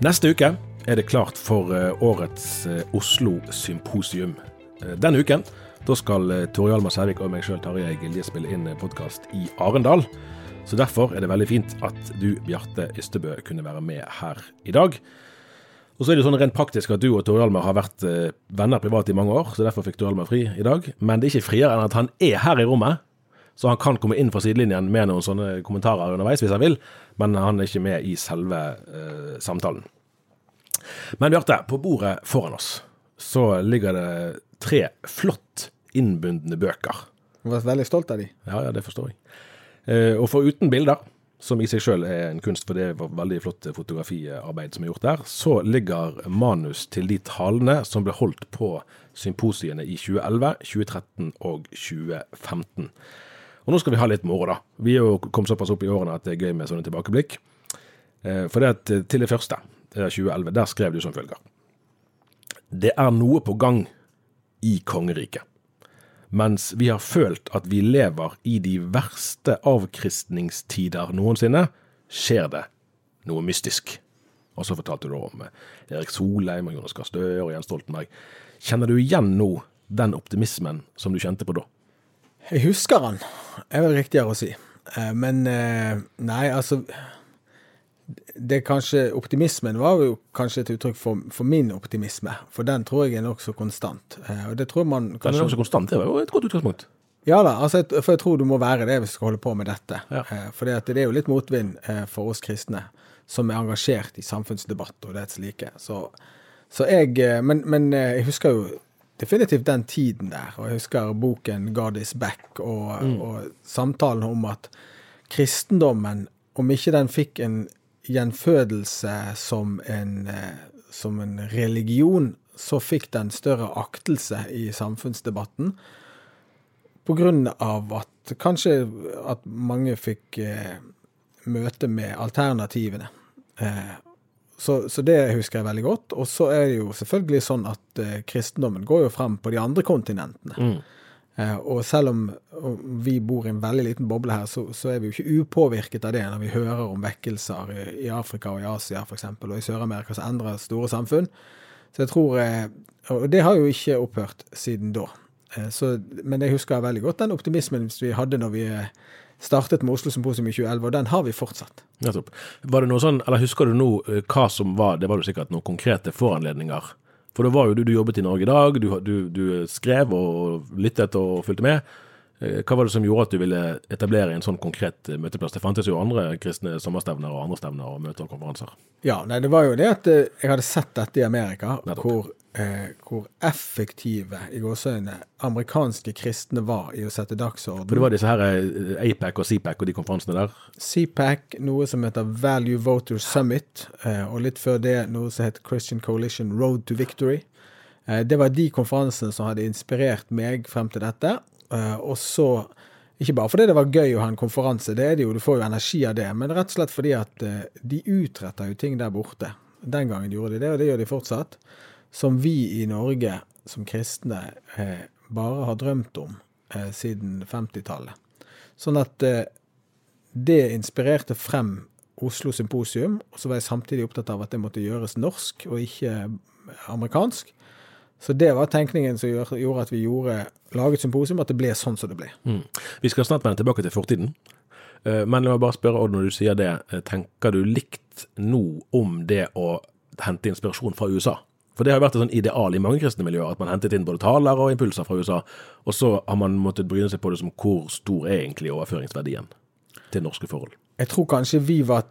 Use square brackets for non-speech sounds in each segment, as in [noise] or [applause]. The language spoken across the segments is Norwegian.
Neste uke er det klart for eh, årets eh, Oslo Symposium. Eh, Denne uken da skal Tore Hjalmar Sævik og meg sjøl Tarjei Gilje spille inn podkast i Arendal. Så Derfor er det veldig fint at du, Bjarte Ystebø, kunne være med her i dag. Og så er det sånn rent praktisk at du og Tore Hjalmar har vært venner privat i mange år, så derfor fikk Tore Hjalmar fri i dag. Men det er ikke friere enn at han er her i rommet, så han kan komme inn fra sidelinjen med noen sånne kommentarer underveis hvis han vil, men han er ikke med i selve uh, samtalen. Men Bjarte, på bordet foran oss så ligger det tre flott innbundne bøker. Jeg var veldig stolt av de. Ja, ja, det forstår jeg. Uh, og foruten bilder, som i seg sjøl er en kunst, for det var veldig flott fotografiarbeid som er gjort der, så ligger manus til de talene som ble holdt på symposiene i 2011, 2013 og 2015. Og nå skal vi ha litt moro, da. Vi er jo kommet såpass opp i årene at det er gøy med sånne tilbakeblikk. Eh, For det at eh, til det første, det er 2011, der skrev du som følger. Det er noe på gang i kongeriket. Mens vi har følt at vi lever i de verste avkristningstider noensinne, skjer det noe mystisk. Og så fortalte du om eh, Erik Solheim og Jonas Gahr Støre og Jens Stoltenberg. Kjenner du igjen nå den optimismen som du kjente på da? Jeg husker han, er vel riktigere å si. Eh, Men eh, nei, altså det kanskje, Optimismen var jo kanskje et uttrykk for, for min optimisme, for den tror jeg er nokså konstant. Eh, Og det tror man kanskje... Den er nokså konstant, det var jo et godt utgangspunkt. Ja da, altså, for jeg tror du må være det hvis du skal holde på med dette. Ja. For det, er jo litt motvind for oss kristne som er engasjert i samfunnsdebatt og det like. Så, så jeg men, men jeg husker jo definitivt den tiden der, og jeg husker boken 'God is back' og, og samtalen om at kristendommen, om ikke den fikk en gjenfødelse som en, eh, som en religion, så fikk den større aktelse i samfunnsdebatten. På grunn av at kanskje at mange fikk eh, møte med alternativene. Eh, så, så det husker jeg veldig godt. Og så er det jo selvfølgelig sånn at eh, kristendommen går jo frem på de andre kontinentene. Eh, og selv om om vi bor i en veldig liten boble her, så, så er vi jo ikke upåvirket av det når vi hører om vekkelser i, i Afrika og i Asia f.eks., og i Sør-Amerika som endrer store samfunn. Så jeg tror eh, Og det har jo ikke opphørt siden da. Eh, Så, men jeg husker veldig godt den optimismen vi hadde når vi eh, startet med Oslo Symposium i 2011, og den har vi fortsatt. Nettopp. Var det noe sånn, eller husker du nå eh, hva som var, det var jo sikkert noen konkrete foranledninger? For det var jo du, du jobbet i Norge i dag, du, du, du skrev og lyttet og fulgte med. Eh, Hva var det som gjorde at du ville etablere en sånn konkret eh, møteplass? Det fantes jo andre kristne sommerstevner og andre stevner og møter og konferanser. Ja, nei, det var jo det at jeg hadde sett dette i Amerika, Nettopp. hvor eh, hvor effektive i gåseøyne amerikanske kristne var i å sette dagsorden. For det var disse her eh, APAC og CPAC og de konferansene der. CPAC, noe som heter Value Voter Summit, eh, og litt før det noe som het Christian Coalition Road to Victory. Eh, det var de konferansene som hadde inspirert meg frem til dette. Eh, og så ikke bare fordi det var gøy å ha en konferanse, det er det jo, du får jo energi av det, men rett og slett fordi at eh, de utretter jo ting der borte. Den gangen gjorde de det, og det gjør de fortsatt. Som vi i Norge som kristne eh, bare har drømt om eh, siden 50-tallet. Sånn at eh, det inspirerte frem Oslo Symposium, og så var jeg samtidig opptatt av at det måtte gjøres norsk og ikke amerikansk. Så det var tenkningen som gjorde at vi gjorde, laget symposium, at det ble sånn som det ble. Mm. Vi skal snart vende tilbake til fortiden. Eh, men la meg bare spørre, Odd, når du sier det, eh, tenker du likt nå om det å hente inspirasjon fra USA? For det har jo vært et sånn ideal i mange kristne miljøer, at man hentet inn både taler og impulser fra USA, og så har man måttet bryne seg på det som hvor stor er egentlig overføringsverdien til norske forhold? Jeg tror kanskje vi var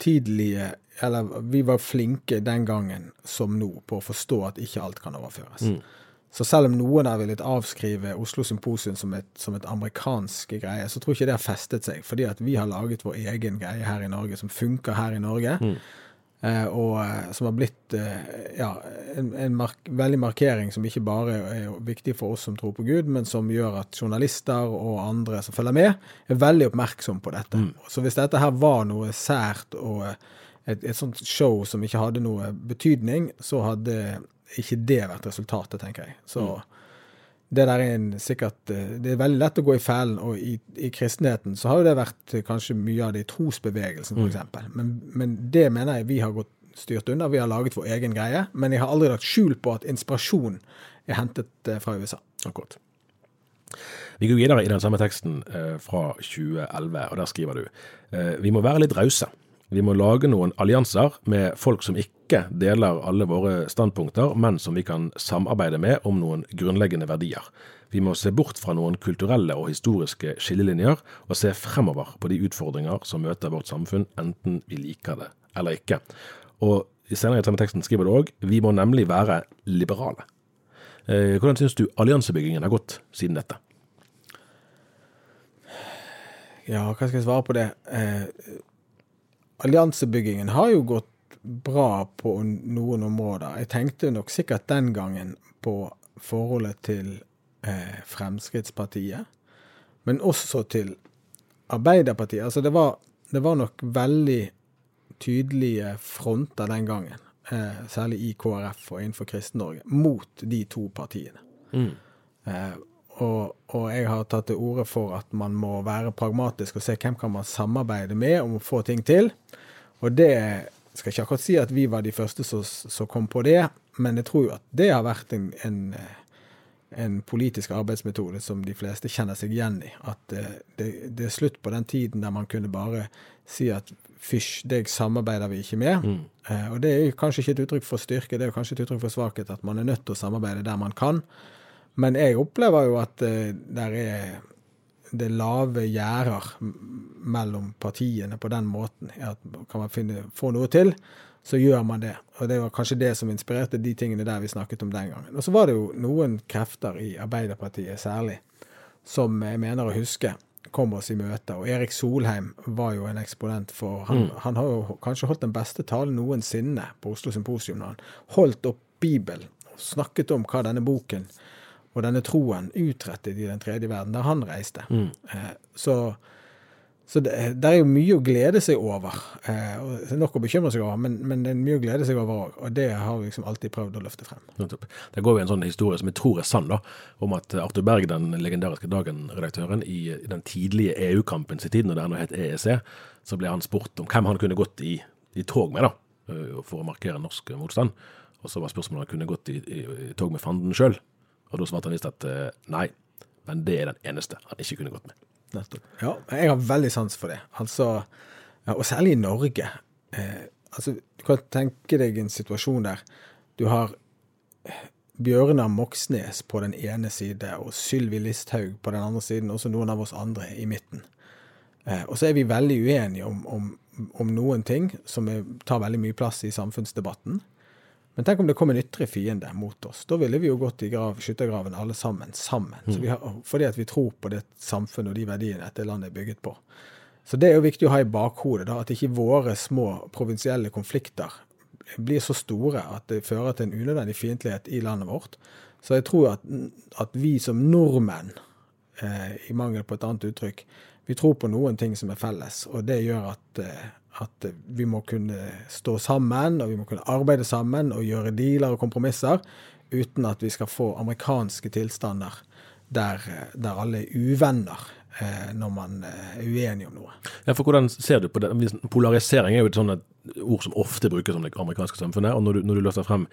tidlige Eller vi var flinke den gangen som nå på å forstå at ikke alt kan overføres. Mm. Så selv om noen har villet avskrive Oslo Symposium som et, som et amerikansk greie, så tror jeg ikke det har festet seg. Fordi at vi har laget vår egen greie her i Norge, som funker her i Norge. Mm. Eh, og eh, som har blitt eh, ja, en, en mark veldig markering som ikke bare er viktig for oss som tror på Gud, men som gjør at journalister og andre som følger med, er veldig oppmerksom på dette. Mm. Så hvis dette her var noe sært og et, et sånt show som ikke hadde noe betydning, så hadde ikke det vært resultatet, tenker jeg. Så mm det der er en, sikkert eh, Det er veldig lett å gå i fellen, og i, i, kristenheten så har jo det vært kanskje mye av det i trosbevegelsen, f.eks. Mm. Men, men det mener jeg vi har gått styrt unna. Vi har laget vår egen greie. Men jeg har aldri lagt skjul på at inspirasjon er hentet eh, fra USA. Akkurat. Vi går videre i den samme teksten eh, fra 2011, og der skriver du eh, vi må være litt rause. Vi må lage noen allianser med folk som ikke deler alle våre standpunkter, men som vi kan samarbeide med om noen grunnleggende verdier. Vi må se bort fra noen kulturelle og historiske skillelinjer, og se fremover på de utfordringer som møter vårt samfunn, enten vi liker det eller ikke. Og senere i samme teksten skriver du òg vi må nemlig være liberale. Eh, hvordan syns du alliansebyggingen har gått siden dette? Ja, hva skal jeg svare på det? Alliansebyggingen har jo gått bra på noen områder. Jeg tenkte nok sikkert den gangen på forholdet til eh, Fremskrittspartiet, men også til Arbeiderpartiet. Altså det var, det var nok veldig tydelige fronter den gangen, eh, særlig i KrF og innenfor Kristen-Norge, mot de to partiene. Mm. Eh, og, og, jeg har tatt til orde for at man må være pragmatisk og se hvem kan man samarbeide med om å få ting til. Og det skal ikke akkurat si at vi var de første som, som kom på det, men jeg tror jo at det har vært en, en, en, politisk arbeidsmetode som de fleste kjenner seg igjen i. At det, det, det, er slutt på den tiden der man kunne bare si at fysj, deg samarbeider vi ikke med. Mm. Eh, og det er kanskje ikke et uttrykk for styrke, det er kanskje et uttrykk for svakhet at man er nødt til å samarbeide der man kan. Men jeg opplever jo at det er det lave gjerder mellom partiene på den måten. At kan man finne, få noe til, så gjør man det. Og det var kanskje det som inspirerte de tingene der vi snakket om den gangen. Og så var det jo noen krefter i Arbeiderpartiet særlig, som jeg mener å huske kom oss i møte. Og Erik Solheim var jo en eksponent for Han, mm. han har jo kanskje holdt den beste talen noensinne på Oslo Symposium når han holdt opp Bibelen og snakket om hva denne boken og denne troen utrettet i den tredje verden, der han reiste. Mm. Eh, så, så det, det, er jo mye å glede seg over. Eh, og Nok å bekymre seg over, men, men, det er mye å glede seg over òg. Og det har vi liksom alltid prøvd å løfte frem. Det går jo en sånn historie som jeg tror er sann, da, om at Arthur Berg, den legendariske Dagen-redaktøren, i, i, den tidlige EU-kampen sin tid, når det ennå het EEC, så ble han spurt om hvem han kunne gått i, i tog med, da, for å markere norsk motstand. Og så var spørsmålet om han kunne gått i, i, i tog med fanden sjøl. Og da svarte han visst at eh, nei, men det er den eneste han ikke kunne gått med. Nettopp. Ja, jeg har veldig sans for det. Altså, og særlig i Norge. Eh, altså, du kan tenke deg en situasjon der du har eh, Bjørnar Moxnes på den ene side og Sylvi Listhaug på den andre siden, og så noen av oss andre i midten. Eh, og så er vi veldig uenige om, om, om noen ting som er, tar veldig mye plass i samfunnsdebatten. Men tenk om det kom en ytre fiende mot oss. Da ville vi jo gått i grav, skyttergraven alle sammen. sammen. Har, fordi at vi tror på det samfunnet og de verdiene dette landet er bygget på. Så det er jo viktig å ha i bakhodet, da, at ikke våre små provinsielle konflikter blir så store at det fører til en unødvendig fiendtlighet i landet vårt. Så jeg tror at, at vi som nordmenn, eh, i mangel på et annet uttrykk, vi tror på noen ting som er felles, og det gjør at, eh, at vi må kunne stå sammen, og vi må kunne arbeide sammen og gjøre dealer og kompromisser uten at vi skal få amerikanske tilstander der, der alle er uvenner eh, når man eh, er uenig om noe. Ja, for hvordan ser du på det? Polarisering er jo et sånt ord som ofte brukes om det amerikanske samfunnet. og Når du, når du løfter frem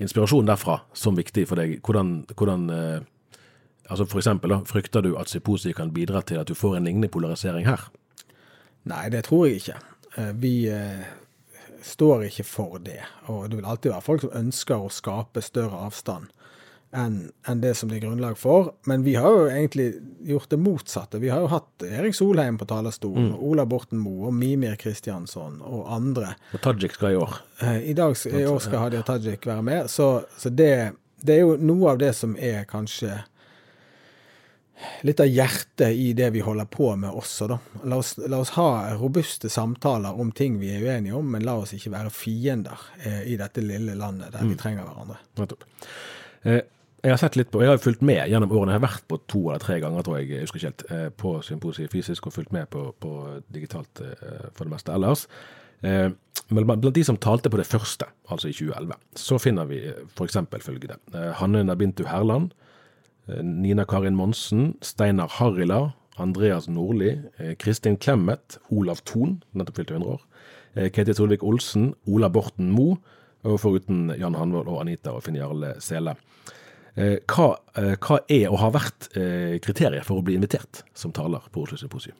inspirasjon derfra som viktig for deg, hvordan, hvordan eh, altså for eksempel, da, Frykter du at Siposi kan bidra til at du får en lignende polarisering her? Nei, det tror jeg ikke. Eh, vi eh, står ikke for det. Og det vil alltid være folk som ønsker å skape større avstand enn det som det er grunnlag for. Men vi har jo egentlig gjort det motsatte. Vi har jo hatt Erik Solheim på talerstolen, mm. Ola Borten Moe og Mimir Kristiansson og andre. Og Tajik skal i år. Eh, I dag i år skal Hadia Tajik være med. Så, så det, det er jo noe av det som er kanskje litt av hjertet i det vi holder på med også, da. La oss, la oss, ha robuste samtaler om ting vi er uenige om, men la oss ikke være fiender eh, i dette lille landet der vi Mm. trenger hverandre. Nettopp. Eh, jeg har sett litt på, jeg har fulgt med gjennom årene. Jeg har vært på to eller tre ganger, tror jeg, jeg husker ikke helt, eh, på symposiet fysisk og fulgt med på, på digitalt eh, for det meste ellers. Men blant de som talte på det første, altså i 2011, så finner vi f.eks. følgende. Hanne Nabintu Herland, Nina Karin Monsen, Steinar Harila, Andreas Nordli, eh, Kristin Clemet, Olav Thon, nettopp fylte 100 år, eh, Ketil Solvik-Olsen, Ola Borten Moe, og foruten Jan Hanvold og Anita og Finn Jarle Sele. Eh, Hva, eh, hva er og har vært eh, kriteriet for å bli invitert som taler på Oslo Symposium?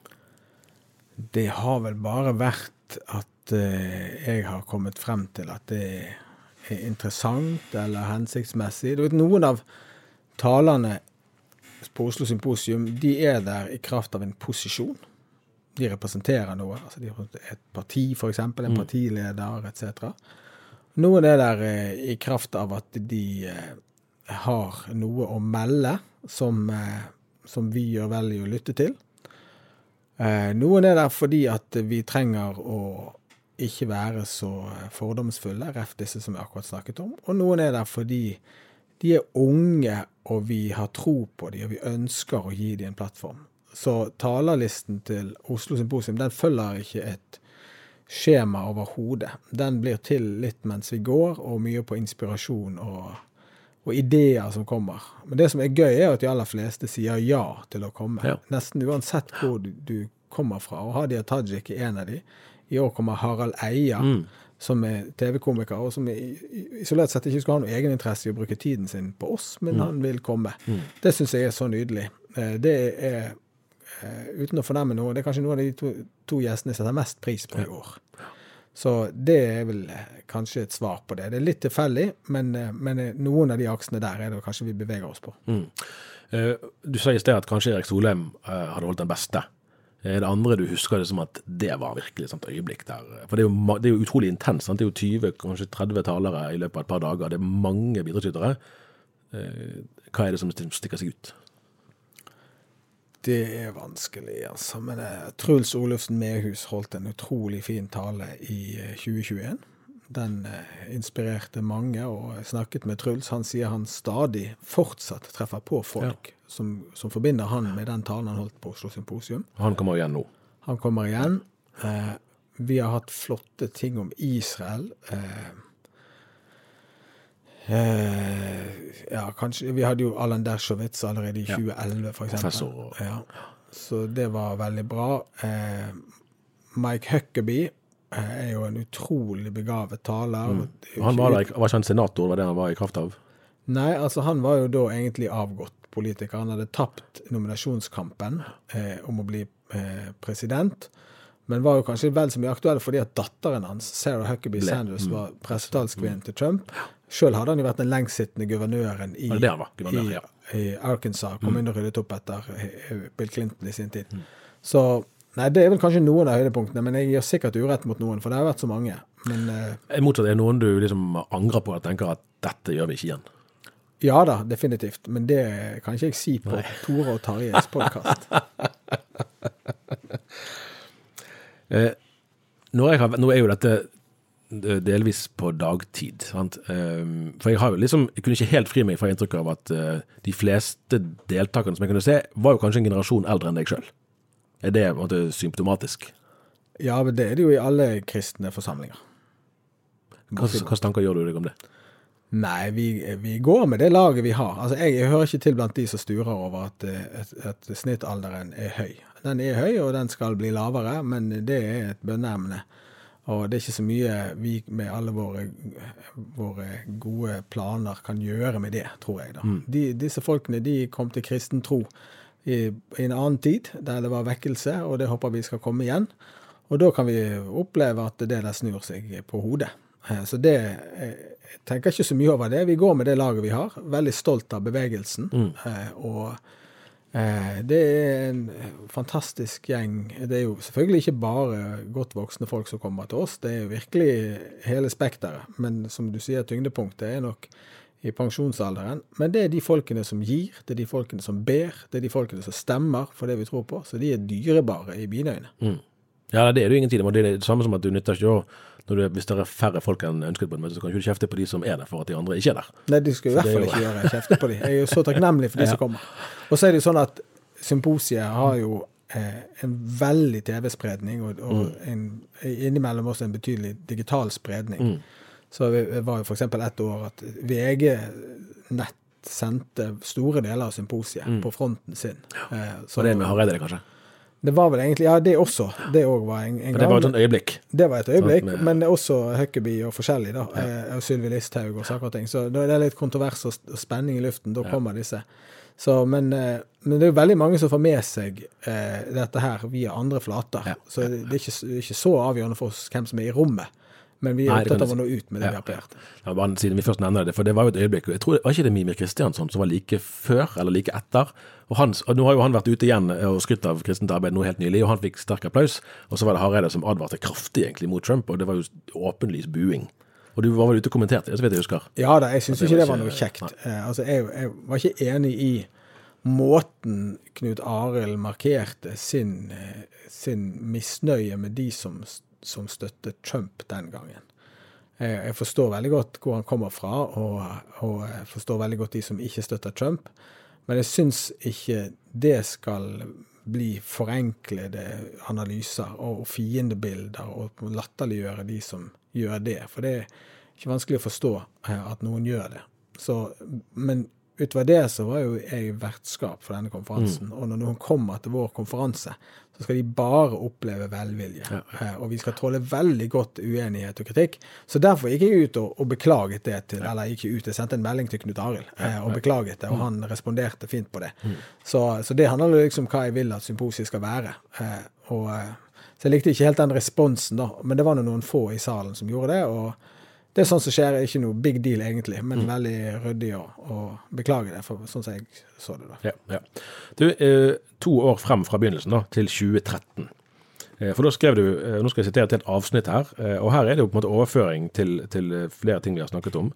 Det har vel bare vært at eh, jeg har kommet frem til at det er interessant eller hensiktsmessig. Du vet, noen av talerne på Oslo Symposium de er der i kraft av en posisjon. De representerer noe. altså de Et parti, f.eks. En partileder etc. Noen er der eh, i kraft av at de eh, har noe å melde som, eh, som vi gjør vel i å lytte til. Noen er der fordi at vi trenger å ikke være så fordomsfulle, ref disse som vi akkurat snakket om. Og noen er der fordi de er unge, og vi har tro på dem, og vi ønsker å gi dem en plattform. Så talerlisten til Oslo Symposium den følger ikke et skjema overhodet. Den blir til litt mens vi går, og mye på inspirasjon og, og ideer som kommer. Men det som er gøy, er at de aller fleste sier ja til å komme. Ja. Nesten uansett hvor du, du kommer fra. Og Hadia Tajik er en av de. I år kommer Harald Eia, som er TV-komiker, og som isolert sett ikke skulle ha noe egeninteresse i å bruke tiden sin på oss, men han vil komme. Det syns jeg er så nydelig. Eh, Det er, eh, uten å fornemme noe, det er kanskje noen av de to, to gjestene jeg setter mest pris på i år. Så det er vel eh, kanskje et svar på det. Det er litt tilfeldig, men, men noen av de aksene der er det kanskje vi beveger oss på. Mm. Du sa i sted at kanskje Erik Solheim hadde holdt den beste. Er det andre du husker det som at det var virkelig et øyeblikk der? For det er jo, det er jo utrolig intenst. sant? Det er jo 20, kanskje 30 talere i løpet av et par dager. Det er mange bidragsytere. Eh, Hva er det som stikker seg ut? Det er vanskelig, altså. Men eh, Truls Olufsen Mehus holdt en utrolig fin tale i eh, 2021. Den eh, inspirerte mange, og jeg snakket med Truls. Han sier han stadig fortsatt treffer på folk som, som forbinder han med den talen han holdt på Oslo Symposium. Han kommer igjen nå. Han kommer igjen. Eh, vi har hatt flotte ting om Israel. Eh, eh, ja, kanskje Vi hadde jo Alan Dershowitz allerede i 2011, for eksempel. Professor Ja. Så det var veldig bra. Eh, Mike Huckabee eh, er jo en utrolig begavet taler. er jo Han var, der, var ikke han senator, var det han var i kraft av? Nei, altså han var jo da egentlig avgått politiker. Han hadde tapt nominasjonskampen eh, om å bli eh, president, men var jo kanskje vel så mye aktuell fordi at datteren hans, Sarah Huckabee Ble. Sanders, var pressetalskvinnen til Trump. Sjøl hadde han jo vært den lengstsittende guvernøren i, det det var? Guvernør, i, ja. i Arkansas. Kom inn og ryddet opp etter eh, Bill Clinton i sin tid. Så Nei, det er vel kanskje noen av høydepunktene, men jeg gir sikkert urett mot noen, for det har vært så mange. Men Er Motsatt, er det noen du liksom angrer på og tenker at dette gjør vi ikke igjen? ja da, definitivt. Men det kan ikke jeg si på Tore og Tarjes podkast. [laughs] Eh, nå, nå er jo dette delvis på dagtid. Sant? Eh, for jeg har jo liksom, jeg kunne ikke helt fri meg fra inntrykket av at eh, de fleste deltakerne som jeg kunne se, var jo kanskje en generasjon eldre enn deg sjøl. Er det en måte symptomatisk? Ja, men det er det jo i alle kristne forsamlinger. Hva slags tanker gjør du deg om det? Nei, vi, vi går med det laget vi har. Altså, jeg, jeg hører ikke til blant de som sturer over at, eh, at, at snittalderen er høy. Den er høy, og den skal bli lavere, men det er et bønneemne. Og det er ikke så mye vi med alle våre, våre gode planer kan gjøre med det, tror jeg. da. De, disse folkene de kom til kristen tro i, i en annen tid, der det var vekkelse, og det håper vi skal komme igjen. Og da kan vi oppleve at det der snur seg på hodet. Eh, Så det eh, Jeg tenker ikke så mye over det. Vi går med det laget vi har. Veldig stolt av bevegelsen. Mm. Og eh, det er en fantastisk gjeng. Det er jo selvfølgelig ikke bare godt voksne folk som kommer til oss, det er jo virkelig hele spekteret. Men som du sier, tyngdepunktet er nok i pensjonsalderen. Men det er de folkene som gir, det er de folkene som ber, det er de folkene som stemmer for det vi tror på. Så de er dyrebare i mine øyne. Ja, det er det jo ingen tid om. Det er det samme som at du nytter ikke å du, Hvis det er færre folk enn ønsket på et møte, så kan du ikke kjefte på de som er der, for at de andre ikke er der. Nei, du skal i hvert er fall jo- ikke gjøre kjefte på de. Jeg er jo så takknemlig for de [laughs] som kommer. Og så er det jo sånn at symposiet har jo eh, en veldig TV-spredning, og, og Mm. en, innimellom også en betydelig digital spredning. Så det det var jo f.eks. et år at VG nett sendte store deler av symposiet på fronten sin. Ja. så Mm. Og det med Hareide, det, kanskje. det var vel egentlig Ja, det også. Det òg var en, en gang. det var et øyeblikk. det var et øyeblikk, sånn, med- men det også Huckaby og forskjellig, da. Ja. Og Sylvi Listhaug og saker og ting. Så da er det litt kontrovers og spenning i luften. Da kommer disse. Så, men, eh, men det er jo veldig mange som får med seg eh, dette her via andre flater. Ja. Så det, det, er ikke, det er ikke så avgjørende for oss hvem som er i rommet. Men vi er Nei, det opptatt av å nå ut med det Ja. vi har på hjertet. Ja, bare siden vi først nevner det, for det var jo et øyeblikk. Jeg tror, Var ikke det Mimir Kristiansson som var like før, eller like etter? Og, han, og Nå har jo han vært ute igjen og skrytt av kristent arbeid nå helt nylig, og han fikk sterk applaus. Og så var det Hareide som advarte kraftig egentlig mot Trump, og det var jo åpenlys buing. Og du var vel ute og kommenterte det, så vidt jeg husker. Ja da, jeg syns ikke det var noe kjekt. Nei. altså, jeg, jeg var ikke enig i måten Knut Arild markerte sin, eh, sin misnøye med de som, som støttet Trump den gangen. Jeg, forstår veldig godt hvor han kommer fra, og, og jeg forstår veldig godt de som ikke støtter Trump. Men jeg syns ikke det skal bli forenklede analyser og fiendebilder og latterliggjøre de som gjør det. For det er ikke vanskelig å forstå eh, at noen gjør det. Så, men utover det så var jo jeg vertskap for denne konferansen. Og når noen kommer til vår konferanse, så skal de bare oppleve velvilje. Ja. Og vi skal tåle veldig godt uenighet og kritikk. Så derfor gikk jeg ut og, og beklaget det til Eller gikk ut, jeg sendte en melding til Knut Arild eh, og beklaget det, og han responderte fint på det. Så, så det handler liksom om hva jeg vil at symposiet skal være. Eh, Og, eh, så jeg likte ikke helt den responsen, da. Men det var noen få i salen som gjorde det. og det er sånn som skjer, ikke noe big deal egentlig, men veldig ryddig å, å beklage det, for sånn som jeg så det da. Ja, ja. Du, eh, to år frem fra begynnelsen, da, til 2013. Eh, For da skrev du, eh, nå skal jeg sitere til et avsnitt her, og her er det jo på en måte overføring til, til flere ting vi har snakket om.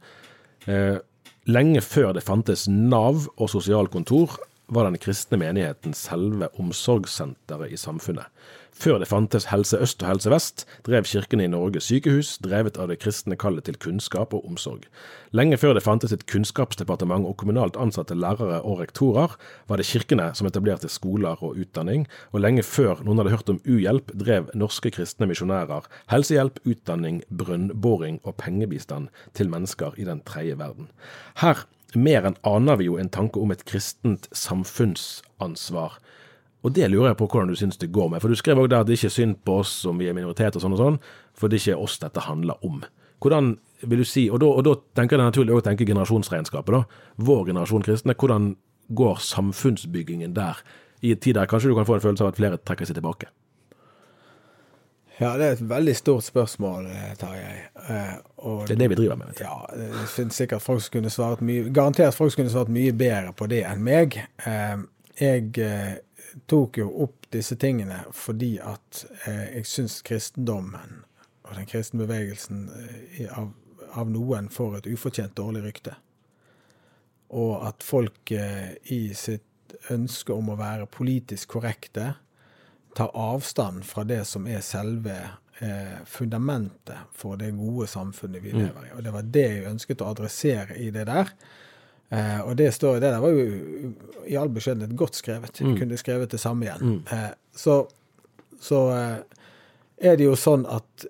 Lenge før det fantes Nav og sosialkontor, var den kristne menigheten selve omsorgssenteret i samfunnet. Før det fantes Helse Øst og Helse Vest, drev kirkene i Norge sykehus, drevet av det kristne kallet til kunnskap og omsorg. Lenge før det fantes et kunnskapsdepartement og kommunalt ansatte lærere og rektorer, var det kirkene som etablerte skoler og utdanning, og lenge før noen hadde hørt om uhjelp, drev norske kristne misjonærer helsehjelp, utdanning, brønnboring og pengebistand til mennesker i den tredje verden. Her mer enn aner vi jo en tanke om et kristent samfunnsansvar. Og det lurer jeg på hvordan du syns det går med. For du skrev òg der at det ikke er synd på oss som vi er minoritet og sånn og sånn, for det er ikke oss dette handler om. Hvordan vil du si, og da, og da tenker jeg det naturlig å tenke generasjonsregnskapet, da. Vår generasjon kristne, hvordan går samfunnsbyggingen der? I en tid der kanskje du kan få en følelse av at flere trekker seg tilbake. Ja, det er et veldig stort spørsmål, eh, Tarjei. Eh, Det er det vi driver med. Ja, det finnes sikkert folk som kunne svart mye Garantert folk som kunne svart mye bedre på det enn meg. Eh, Jeg tok jo opp disse tingene fordi at eh, jeg syns kristendommen og den kristne bevegelsen av, av noen får et ufortjent dårlig rykte. Og at folk i sitt ønske om å være politisk korrekte tar avstand fra det som er selve eh, fundamentet for det gode samfunnet vi lever i. Og det var det jeg ønsket å adressere i det der. Eh, og det, står, det der var jo i all beskjedenhet godt skrevet. Jeg kunne skrevet det samme igjen. Eh, så så eh, er det jo sånn at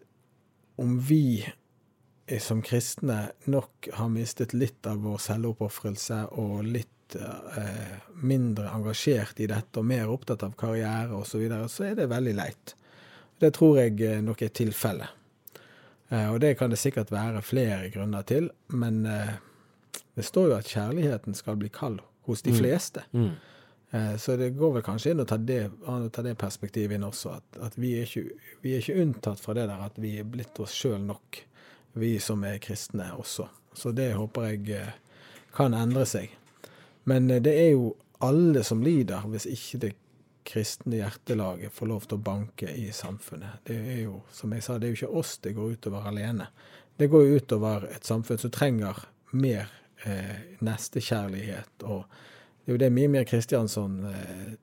om vi eh, som kristne nok har mistet litt av vår selvoppofrelse og litt eh, mindre engasjert i dette og mer opptatt av karriere osv., så, videre, så er det veldig leit. Det tror jeg eh, nok er tilfellet. Eh, og det kan det sikkert være flere grunner til, men eh, det står jo at kjærligheten skal bli kald hos de fleste. Mm. Så det går vel kanskje inn å ta det, å ta det perspektivet inn også, at, at vi, er ikke, vi er ikke unntatt fra det der at vi er blitt oss sjøl nok, vi som er kristne også. Så det håper jeg kan endre seg. Men eh, det er jo alle som lider hvis ikke det kristne hjertelaget får lov til å banke i samfunnet. Det er jo, som jeg sa, det er jo ikke oss det går utover alene. Det går jo utover et samfunn som trenger mer eh, nestekjærlighet og det er jo det Mimir Kristiansson eh,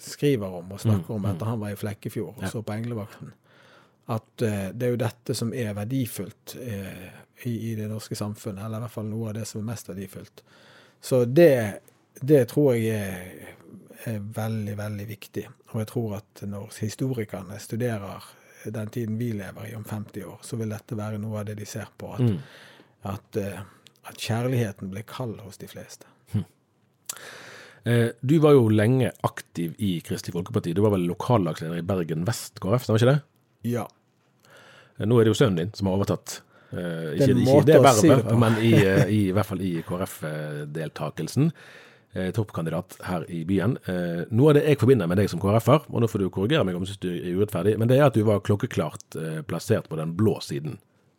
skriver om og snakker om etter han var i Flekkefjord og så på Englevakten. At eh, det er jo dette som er verdifullt eh, i, i det norske samfunnet, eller i hvert fall noe av det som er mest verdifullt. Så det, det tror jeg er, er veldig, veldig viktig. Og jeg tror at når historikerne studerer den tiden vi lever i om 50 år, så vil dette være noe av det de ser på. At, at, eh, at kjærligheten blir kald hos de fleste. Eh, Du var jo lenge aktiv i Kristelig Folkeparti. Du var vel lokallagsleder i Bergen Vest KrF, stemmer ikke det? Ja. Eh, Nå er det jo sønnen din som har overtatt. Eh, Det er ikke, ikke det er vervet, men i, eh, i, i hvert fall i KrF-deltakelsen. Uh, toppkandidat her i byen. Uh, noe av det jeg forbinder med deg som KrF-er, og nå får du korrigere meg om du syns du er urettferdig, men det er at du var klokkeklart eh, plassert på den blå siden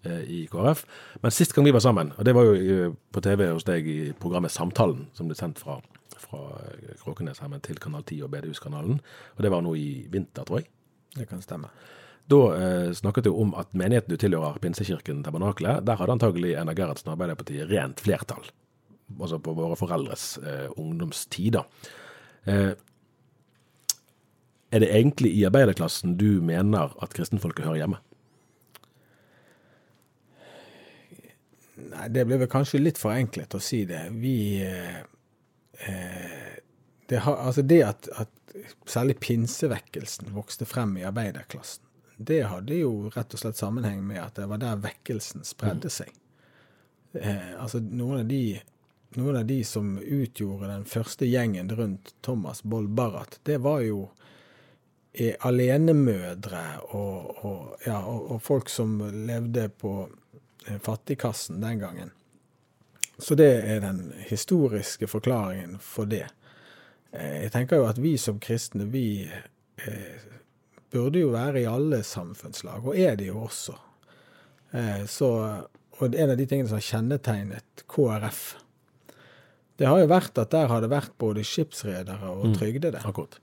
eh, i KrF. Men sist gang vi var sammen, og det var jo eh, på TV hos deg i programmet Samtalen, som ble sendt fra, fra eh, Kråkenesheimen til Kanal 10 og BDUs-kanalen, og det var nå i vinter, tror jeg. Det kan stemme. Da eh, snakket du om at menigheten du tilhører, Pinsekirken Tabernakle, der hadde antagelig Einar Gerhardsen og Arbeiderpartiet rent flertall. Altså på våre foreldres eh, ungdomstider. Eh, er det egentlig i arbeiderklassen du mener at kristenfolket hører hjemme? Nei, det blir vel kanskje litt forenklet å si det. Vi eh, eh, det, har, altså det at, at særlig pinsevekkelsen vokste frem i arbeiderklassen, det hadde jo rett og slett sammenheng med at det var der vekkelsen spredde seg. Eh, altså noen av, de, noen av de som utgjorde den første gjengen rundt Thomas Boll Barrat, det var jo eh, alenemødre og, og, ja, og, og folk som levde på eh, fattigkassen den gangen. Så det er den historiske forklaringen for det. Eh, Jeg tenker jo at vi som kristne, vi eh, burde jo være i alle samfunnslag, og er det jo også. Eh, så, og en av de tingene som har kjennetegnet KrF, det har jo vært at der har det vært både skipsredere og trygdede. Akkurat.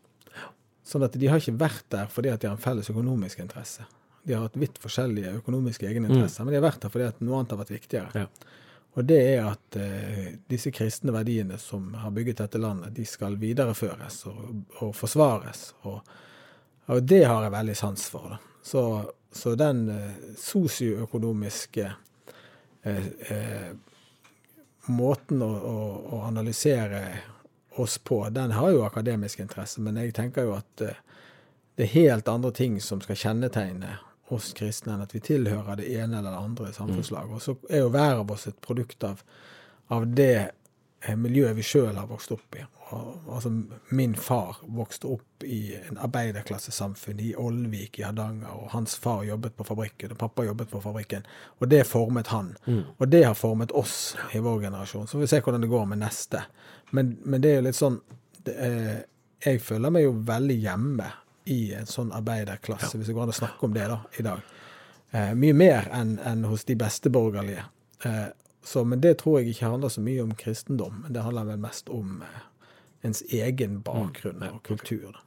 Sånn at de har ikke vært der fordi at de har en felles økonomisk interesse. De har hatt vidt forskjellige økonomiske egeninteresser, men de har vært der fordi at noe annet har vært viktigere. Ja. Og det er at eh, disse kristne verdiene som har bygget dette landet, de skal videreføres og, og forsvares. Og, og det har jeg veldig sans for. Da. Så, så den eh, sosioøkonomiske eh, eh, måten å, å, å analysere oss på, den har jo akademisk interesse, men jeg tenker jo at eh, det er helt andre ting som skal kjennetegne oss kristne enn at vi tilhører det ene eller det andre samfunnslaget. Og så er jo hver av oss et produkt av, av det eh, miljøet vi sjøl har vokst opp i. Altså, min far vokste opp i en arbeiderklassesamfunn i Ålvik i Hardanger, og hans far jobbet på fabrikken, og pappa jobbet på fabrikken. Og det formet han. Og det har formet oss i vår generasjon. Så får vi se hvordan det går med neste. Men, men det er jo litt sånn er, Jeg føler meg jo veldig hjemme i en sånn arbeiderklasse, hvis det går an å snakke om det da, i dag. Eh, mye mer enn en hos de beste borgerlige. Eh, så, men det tror jeg ikke handler så mye om kristendom. Men det handler vel mest om eh, ens egen bakgrunn og kultur. Da.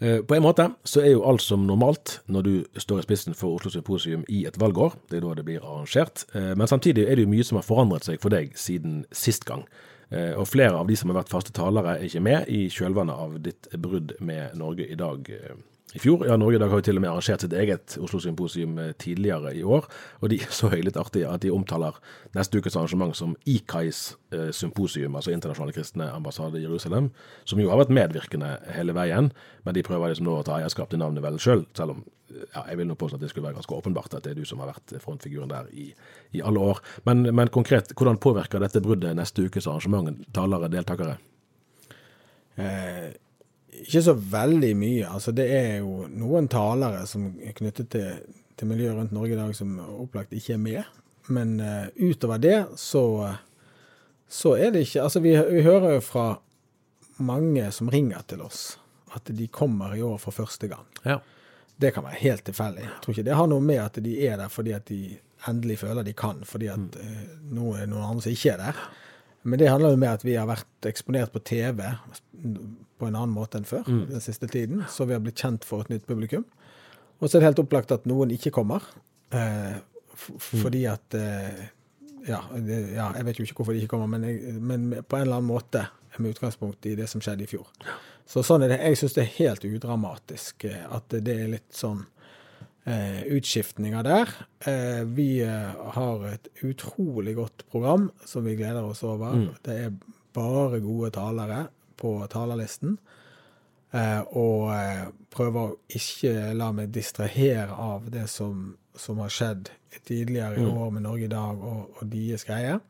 Eh, På en måte så er jo alt som normalt når du står i spissen for Oslo Symposium i et valgår. Det er da det blir arrangert. Eh, Men samtidig er det jo mye som har forandret seg for deg siden sist gang. Eh, Og flere av de som har vært faste talere, er ikke med i kjølvannet av ditt brudd med Norge i dag i fjor. Ja, Norge i dag har jo til og med arrangert sitt eget Oslo Symposium eh, tidligere i år. Og de så jeg artige at de omtaler neste ukes arrangement som IKAIs eh, symposium, altså Internasjonale kristne ambassade i Jerusalem, som jo har vært medvirkende hele veien, men de prøver liksom nå å ta eierskap til navnet vel sjøl, selv om ja, jeg vil nå påstå at det skulle være ganske åpenbart at det er du som har vært frontfiguren der i, i alle år. Men, men konkret, hvordan påvirker dette bruddet neste ukes arrangement talere, deltakere? Eh, ikke så veldig mye. Altså, det er jo noen talere som er knyttet til, til miljøet rundt Norge i dag som opplagt ikke er med. Men uh, utover det så, så er det ikke Altså, vi, vi hører jo fra mange som ringer til oss, at de kommer i år for første gang. Ja. Det kan være helt tilfeldig. Jeg tror ikke det har noe med at de er der fordi at de endelig føler de kan, fordi at eh, nå er det noen andre som ikke er der. Men det handler jo med at vi har vært eksponert på TV på en annen måte enn før den siste tiden, så vi har blitt kjent for et nytt publikum. Og så er det helt opplagt at noen ikke kommer, eh, f fordi at eh, ja, det, ja, jeg vet jo ikke hvorfor de ikke kommer, men, jeg, men på en eller annen måte med utgangspunkt i det som skjedde i fjor. Så sånn er det. Jeg syns det er helt udramatisk eh, at det er litt sånn utskiftninger der. Eh, vi eh, har et utrolig godt program som vi gleder oss over. Det er bare gode talere på talerlisten. Eh, og eh, prøver å ikke la meg distrahere av det som, som har skjedd tidligere i år med Norge i dag og, og deres greier.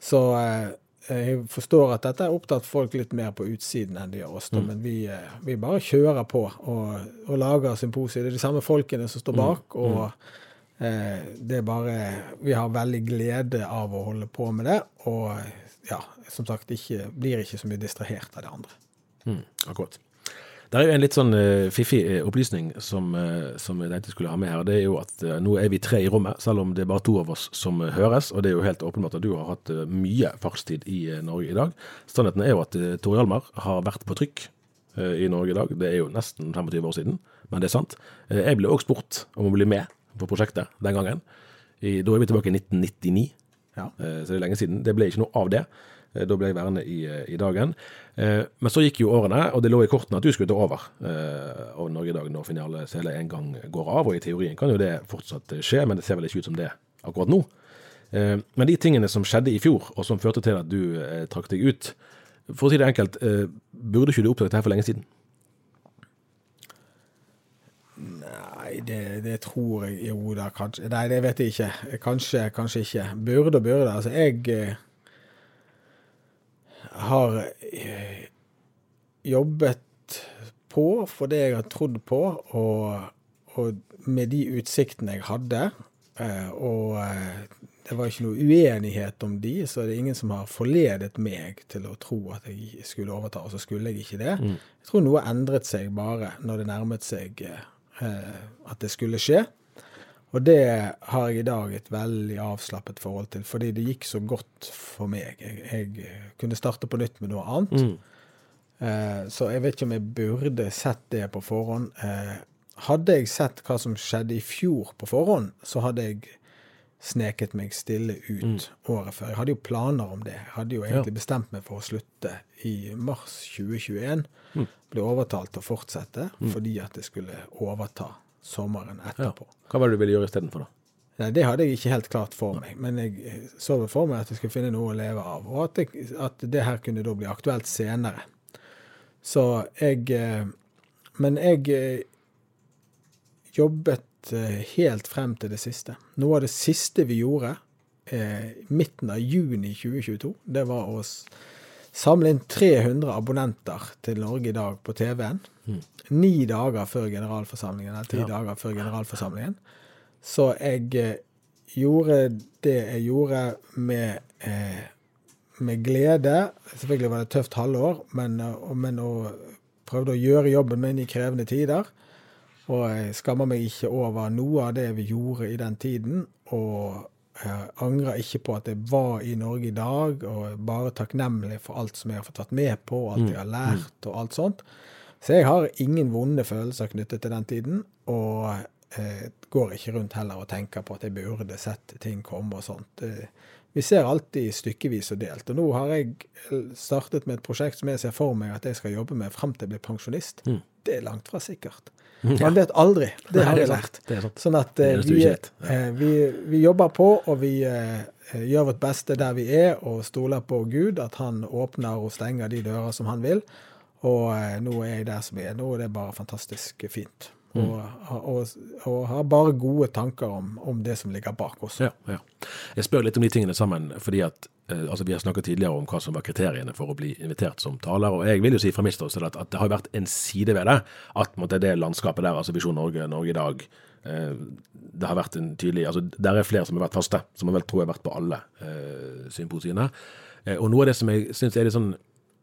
Så eh, jeg forstår at dette har opptatt folk litt mer på utsiden enn de gjør oss, mm. men vi, eh, vi bare kjører på og, og lager symposier. Det er de samme folkene som står bak, og eh, det er bare Vi har veldig glede av å holde på med det, og ja, som sagt, ikke, blir ikke så mye distrahert av det andre. Mm, akkurat. Det er jo en litt sånn uh, fiffig eh, opplysning som, uh, som jeg tenkte skulle ha med her. Det er jo at uh, nå er vi tre i rommet, selv om det er bare to av oss som høres. Og det er jo helt åpenbart at du har hatt mye fartstid i Norge i dag. Sannheten er jo at uh, Tore Hjalmar har vært på trykk i Norge i dag. Det er jo nesten 25 år siden, men det er sant. Jeg ble òg spurt om å bli med på prosjektet den gangen. I, da er vi tilbake i 1999. Ja. Så det er lenge siden. Det ble ikke noe av det. Da ble jeg værende i, i dagen. Eh, Men så gikk jo årene, og det lå i kortene at du skulle ta over av Norge i dag når finale CL en gang går av. Og i teorien kan jo det fortsatt eh, skje, men det ser vel ikke ut som det akkurat nå. Eh, Men de tingene som skjedde i fjor, og som førte til at du eh, trakk deg ut, for å si det enkelt, eh, burde ikke du oppdaget det her for lenge siden? Nei, det, det tror jeg Jo da, kanskje Nei, det vet jeg ikke. Kanskje, kanskje ikke. Burde og burde. Altså, jeg eh, har eh, jobbet på for det jeg har trodd på, og, og med de utsiktene jeg hadde. Eh, og eh, det var ikke noe uenighet om de, så det er ingen som har forledet meg til å tro at jeg skulle overta, og så skulle jeg ikke det. Jeg tror noe endret seg bare når det nærmet seg eh, at det skulle skje. Og det har jeg i dag et veldig avslappet forhold til, fordi det gikk så godt for meg. Jeg, jeg eh, kunne starte på nytt med noe annet. Eh, så jeg vet ikke om jeg burde sett det på forhånd. Eh, hadde jeg sett hva som skjedde i fjor på forhånd, så hadde jeg sneket meg stille ut året før. Jeg hadde jo planer om det. Jeg hadde jo egentlig bestemt meg for å slutte i mars 2021. Ble overtalt til å fortsette fordi at jeg skulle overta sommeren etterpå. Hva var det du ville gjøre istedenfor, da? Nei, Det hadde jeg ikke helt klart for meg, men jeg så for meg at jeg skulle finne noe å leve av, og at, jeg, at det her kunne da bli aktuelt senere. Så jeg eh, Men jeg eh, jobbet eh, helt frem til det siste. Noe av det siste vi gjorde eh, midten av juni 2022, det var å s- samle inn 300 abonnenter til Norge i dag på TV-en. Ni dager før generalforsamlingen, eller ti dager før generalforsamlingen. Så jeg eh, gjorde det jeg gjorde med, eh, med glede. Selvfølgelig var det et tøft halvår, men, eh, men å prøvde å gjøre jobben min i krevende tider. Og jeg skammer meg ikke over noe av det vi gjorde i den tiden. Og jeg angrer ikke på at jeg var i Norge i dag, og er bare takknemlig for alt som jeg har fått vært med på, og alt jeg har lært, og alt sånt. Så jeg har ingen vonde følelser knyttet til den tiden, og eh, går ikke rundt heller og tenker på at jeg burde sett ting komme og sånt. Vi ser alltid stykkevis og delt. Og nå har jeg startet med et prosjekt som jeg ser for meg at jeg skal jobbe med frem til jeg blir pensjonist. Mm. Det er langt fra sikkert. Man vet aldri. Det Nei, har er jeg lært. Er. Sånn at du vi, uh, vi, vi jobber på, og vi uh, gjør vårt beste der vi er, og stoler på Gud, at han åpner og stenger de dører som han vil. Og nå er jeg der som jeg er. Nå er det bare fantastisk fint. Mm. Og, og, og har bare gode tanker om, om det som ligger bak også. Ja, ja. Jeg spør litt om de tingene sammen, fordi at eh, altså Vi har snakket tidligere om hva som var kriteriene for å bli invitert som taler. og Jeg vil jo si fra mitt ståsted at, at det har vært en side ved det. At måtte, det landskapet der, altså Visjon Norge, Norge i dag eh, Det har vært en tydelig altså Der er flere som har vært faste, som jeg vel tror har vært på alle eh, symposiene. Eh, og noe av det som jeg syns er litt sånn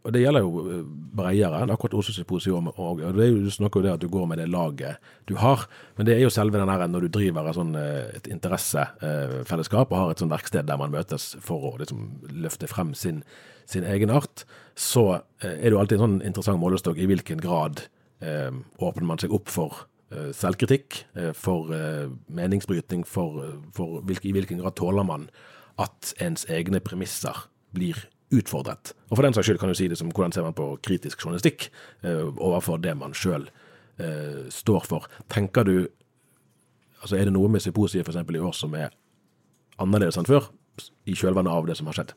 og Det gjelder jo eh, bredere enn akkurat Oslo Symposium. Og, det er jo, du snakker jo det at du går med det laget du har, men det er jo selve den her når du driver sånn, eh, et interessefellesskap og har et sånn verksted der man møtes for å liksom, løfte frem sin, sin egen art, så eh, er det jo alltid en sånn interessant målestokk i hvilken grad eh, åpner man seg opp for selvkritikk, for meningsbrytning, for, for hvilke, i hvilken grad tåler man at ens egne premisser blir utfordret. Og for den saks skyld kan du si det som hvordan ser man på kritisk journalistikk eh, overfor det man sjøl eh, står for. Tenker du Altså Er det noe med symposiet f.eks. i år som er annerledes enn før, i kjølvannet av det som har skjedd?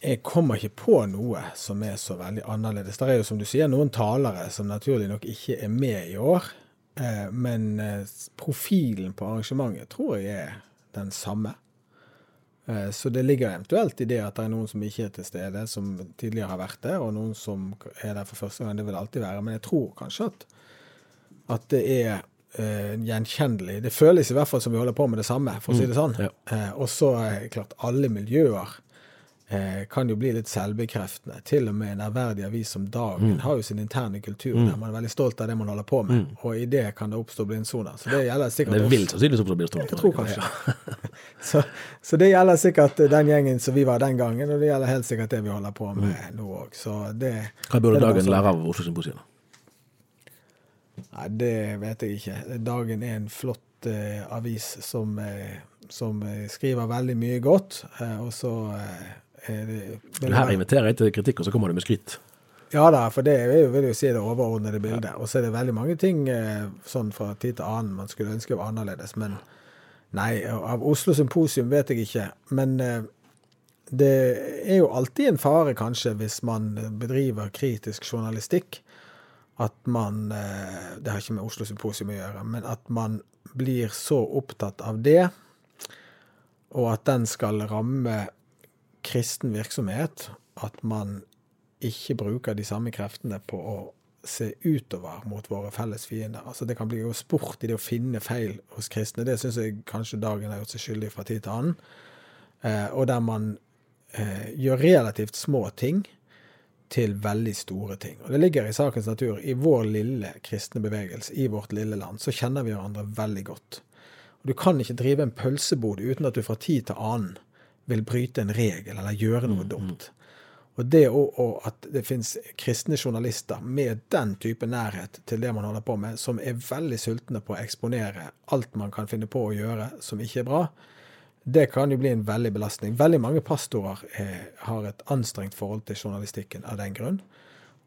Jeg kommer ikke på noe som er så veldig annerledes. Det er jo som du sier noen talere som naturlig nok ikke er med i år. Eh, Men profilen på arrangementet tror jeg er den samme. Eh, Så det ligger eventuelt i det at det er noen som ikke er til stede, som tidligere har vært der, og noen som er der for første gang. Det vil det alltid være. Men jeg tror kanskje at, at det er uh, gjenkjennelig. Det føles i hvert fall som vi holder på med det samme, for å si det sånn. ja. uh, og så er det klart, alle miljøer eh, kan jo bli litt selvbekreftende. Til og med en ærverdig avis som Dagen Mm. har jo sin interne kultur, der man er veldig stolt av det man holder på med. Og i det kan det oppstå blindsoner. Så det gjelder sikkert Det vil sannsynligvis oppstå blindsoner. Jeg tror kanskje. [laughs] så, så det gjelder sikkert den gjengen som vi var den gangen, og det gjelder helt sikkert det vi holder på med nå òg. Så det Mm. Hva burde det dagen bare lære av Oslo Symposium? Nei, det vet jeg ikke. Dagen er en flott eh, avis som, eh, som eh, skriver veldig mye godt, og så Men her inviterer jeg til kritikk, og så kommer du med skryt. Ja da, for det jo, vil jo si det overordnede bildet. Og så er det veldig mange ting eh, sånn fra tid til annen man skulle ønske var annerledes. Men nei, av Oslo Symposium vet jeg ikke. Men eh, det er jo alltid en fare, kanskje, hvis man bedriver kritisk journalistikk, at man eh, Det har ikke med Oslo Symposium å gjøre, men at man blir så opptatt av det, og at den skal ramme kristen virksomhet, at man ikke bruker de samme kreftene på å se utover mot våre felles fiender. Altså Det kan bli jo sport i det å finne feil hos kristne. Det syns jeg kanskje Dagen har gjort seg skyldig fra tid til annen. Eh, og der man eh, gjør relativt små ting til veldig store ting. Og Det ligger i sakens natur. I vår lille kristne bevegelse, i vårt lille land, så kjenner vi hverandre veldig godt. Og Du kan ikke drive en pølsebod uten at du fra tid til annen vil bryte en regel eller gjøre noe dumt. Og det og at det finnes kristne journalister med den type nærhet til det man holder på med, som er veldig sultne på å eksponere alt man kan finne på å gjøre som ikke er bra, det kan jo bli en veldig belastning. Veldig mange pastorer er, har et anstrengt forhold til journalistikken av den grunn.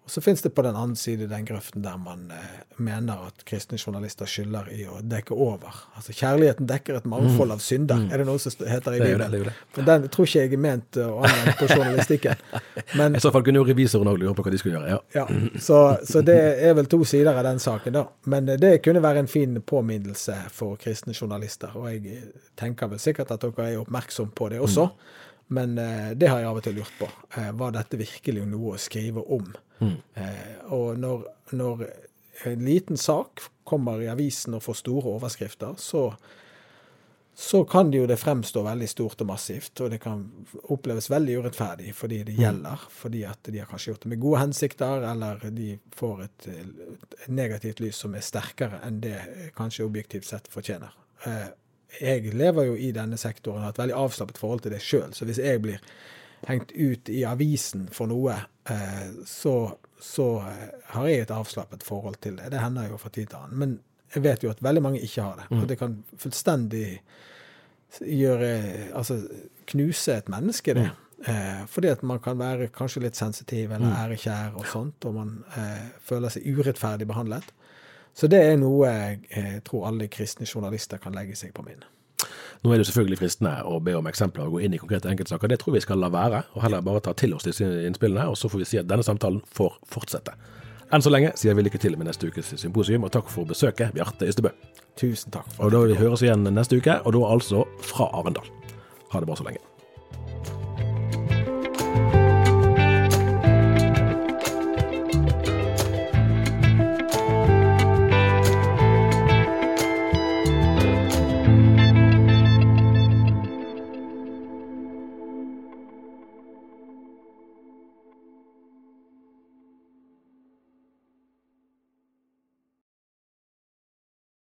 Og så finnes det på den andre side den grøften der man eh, mener at kristne journalister skylder i å dekke over. Altså kjærligheten dekker et mangfold av synder, er det noe som heter i Bibelen. Det det, det. Men den tror ikke jeg er ment å anvende på journalistikken. [laughs] Men I så fall kunne jo revisoren òg lure på hva de skulle gjøre. Ja. ja, så, så det er vel to sider av den saken, da. Men eh, det kunne være en fin påminnelse for kristne journalister. Og jeg tenker vel sikkert at dere er oppmerksom på det også. Men eh, det har jeg av og til lurt på. Eh, var dette virkelig noe å skrive om? Eh, og når, når en liten sak kommer i avisen og får store overskrifter, så så kan det jo det fremstå veldig stort og massivt, og det kan oppleves veldig urettferdig fordi det gjelder, fordi at de har kanskje gjort det med gode hensikter, eller de får et, et negativt lys som er sterkere enn det kanskje objektivt sett fortjener. Eh, Jeg lever jo i denne sektoren og har et veldig avslappet forhold til det sjøl, så hvis jeg blir hengt ut i avisen for noe, eh, så, så eh, har jeg et avslappet forhold til det. Det hender jo fra tid til annen. Men jeg vet jo at veldig mange ikke har det. Og det kan fullstendig gjøre Altså knuse et menneske, det. Eh, fordi at man kan være kanskje litt sensitiv eller ærekjær og sånt, og man eh, føler seg urettferdig behandlet. Så det er noe jeg eh, tror alle kristne journalister kan legge seg på minne. Nå er det selvfølgelig fristende å be om eksempler og gå inn i konkrete enkeltsaker. Det tror vi skal la være, og heller bare ta til oss disse innspillene. Og så får vi si at denne samtalen får fortsette. Enn så lenge sier vi lykke til med neste ukes symposium, og takk for besøket, Bjarte Ystebø. Tusen takk. Og da vil vi høres igjen neste uke, og da altså fra Arendal. Ha det bra så lenge.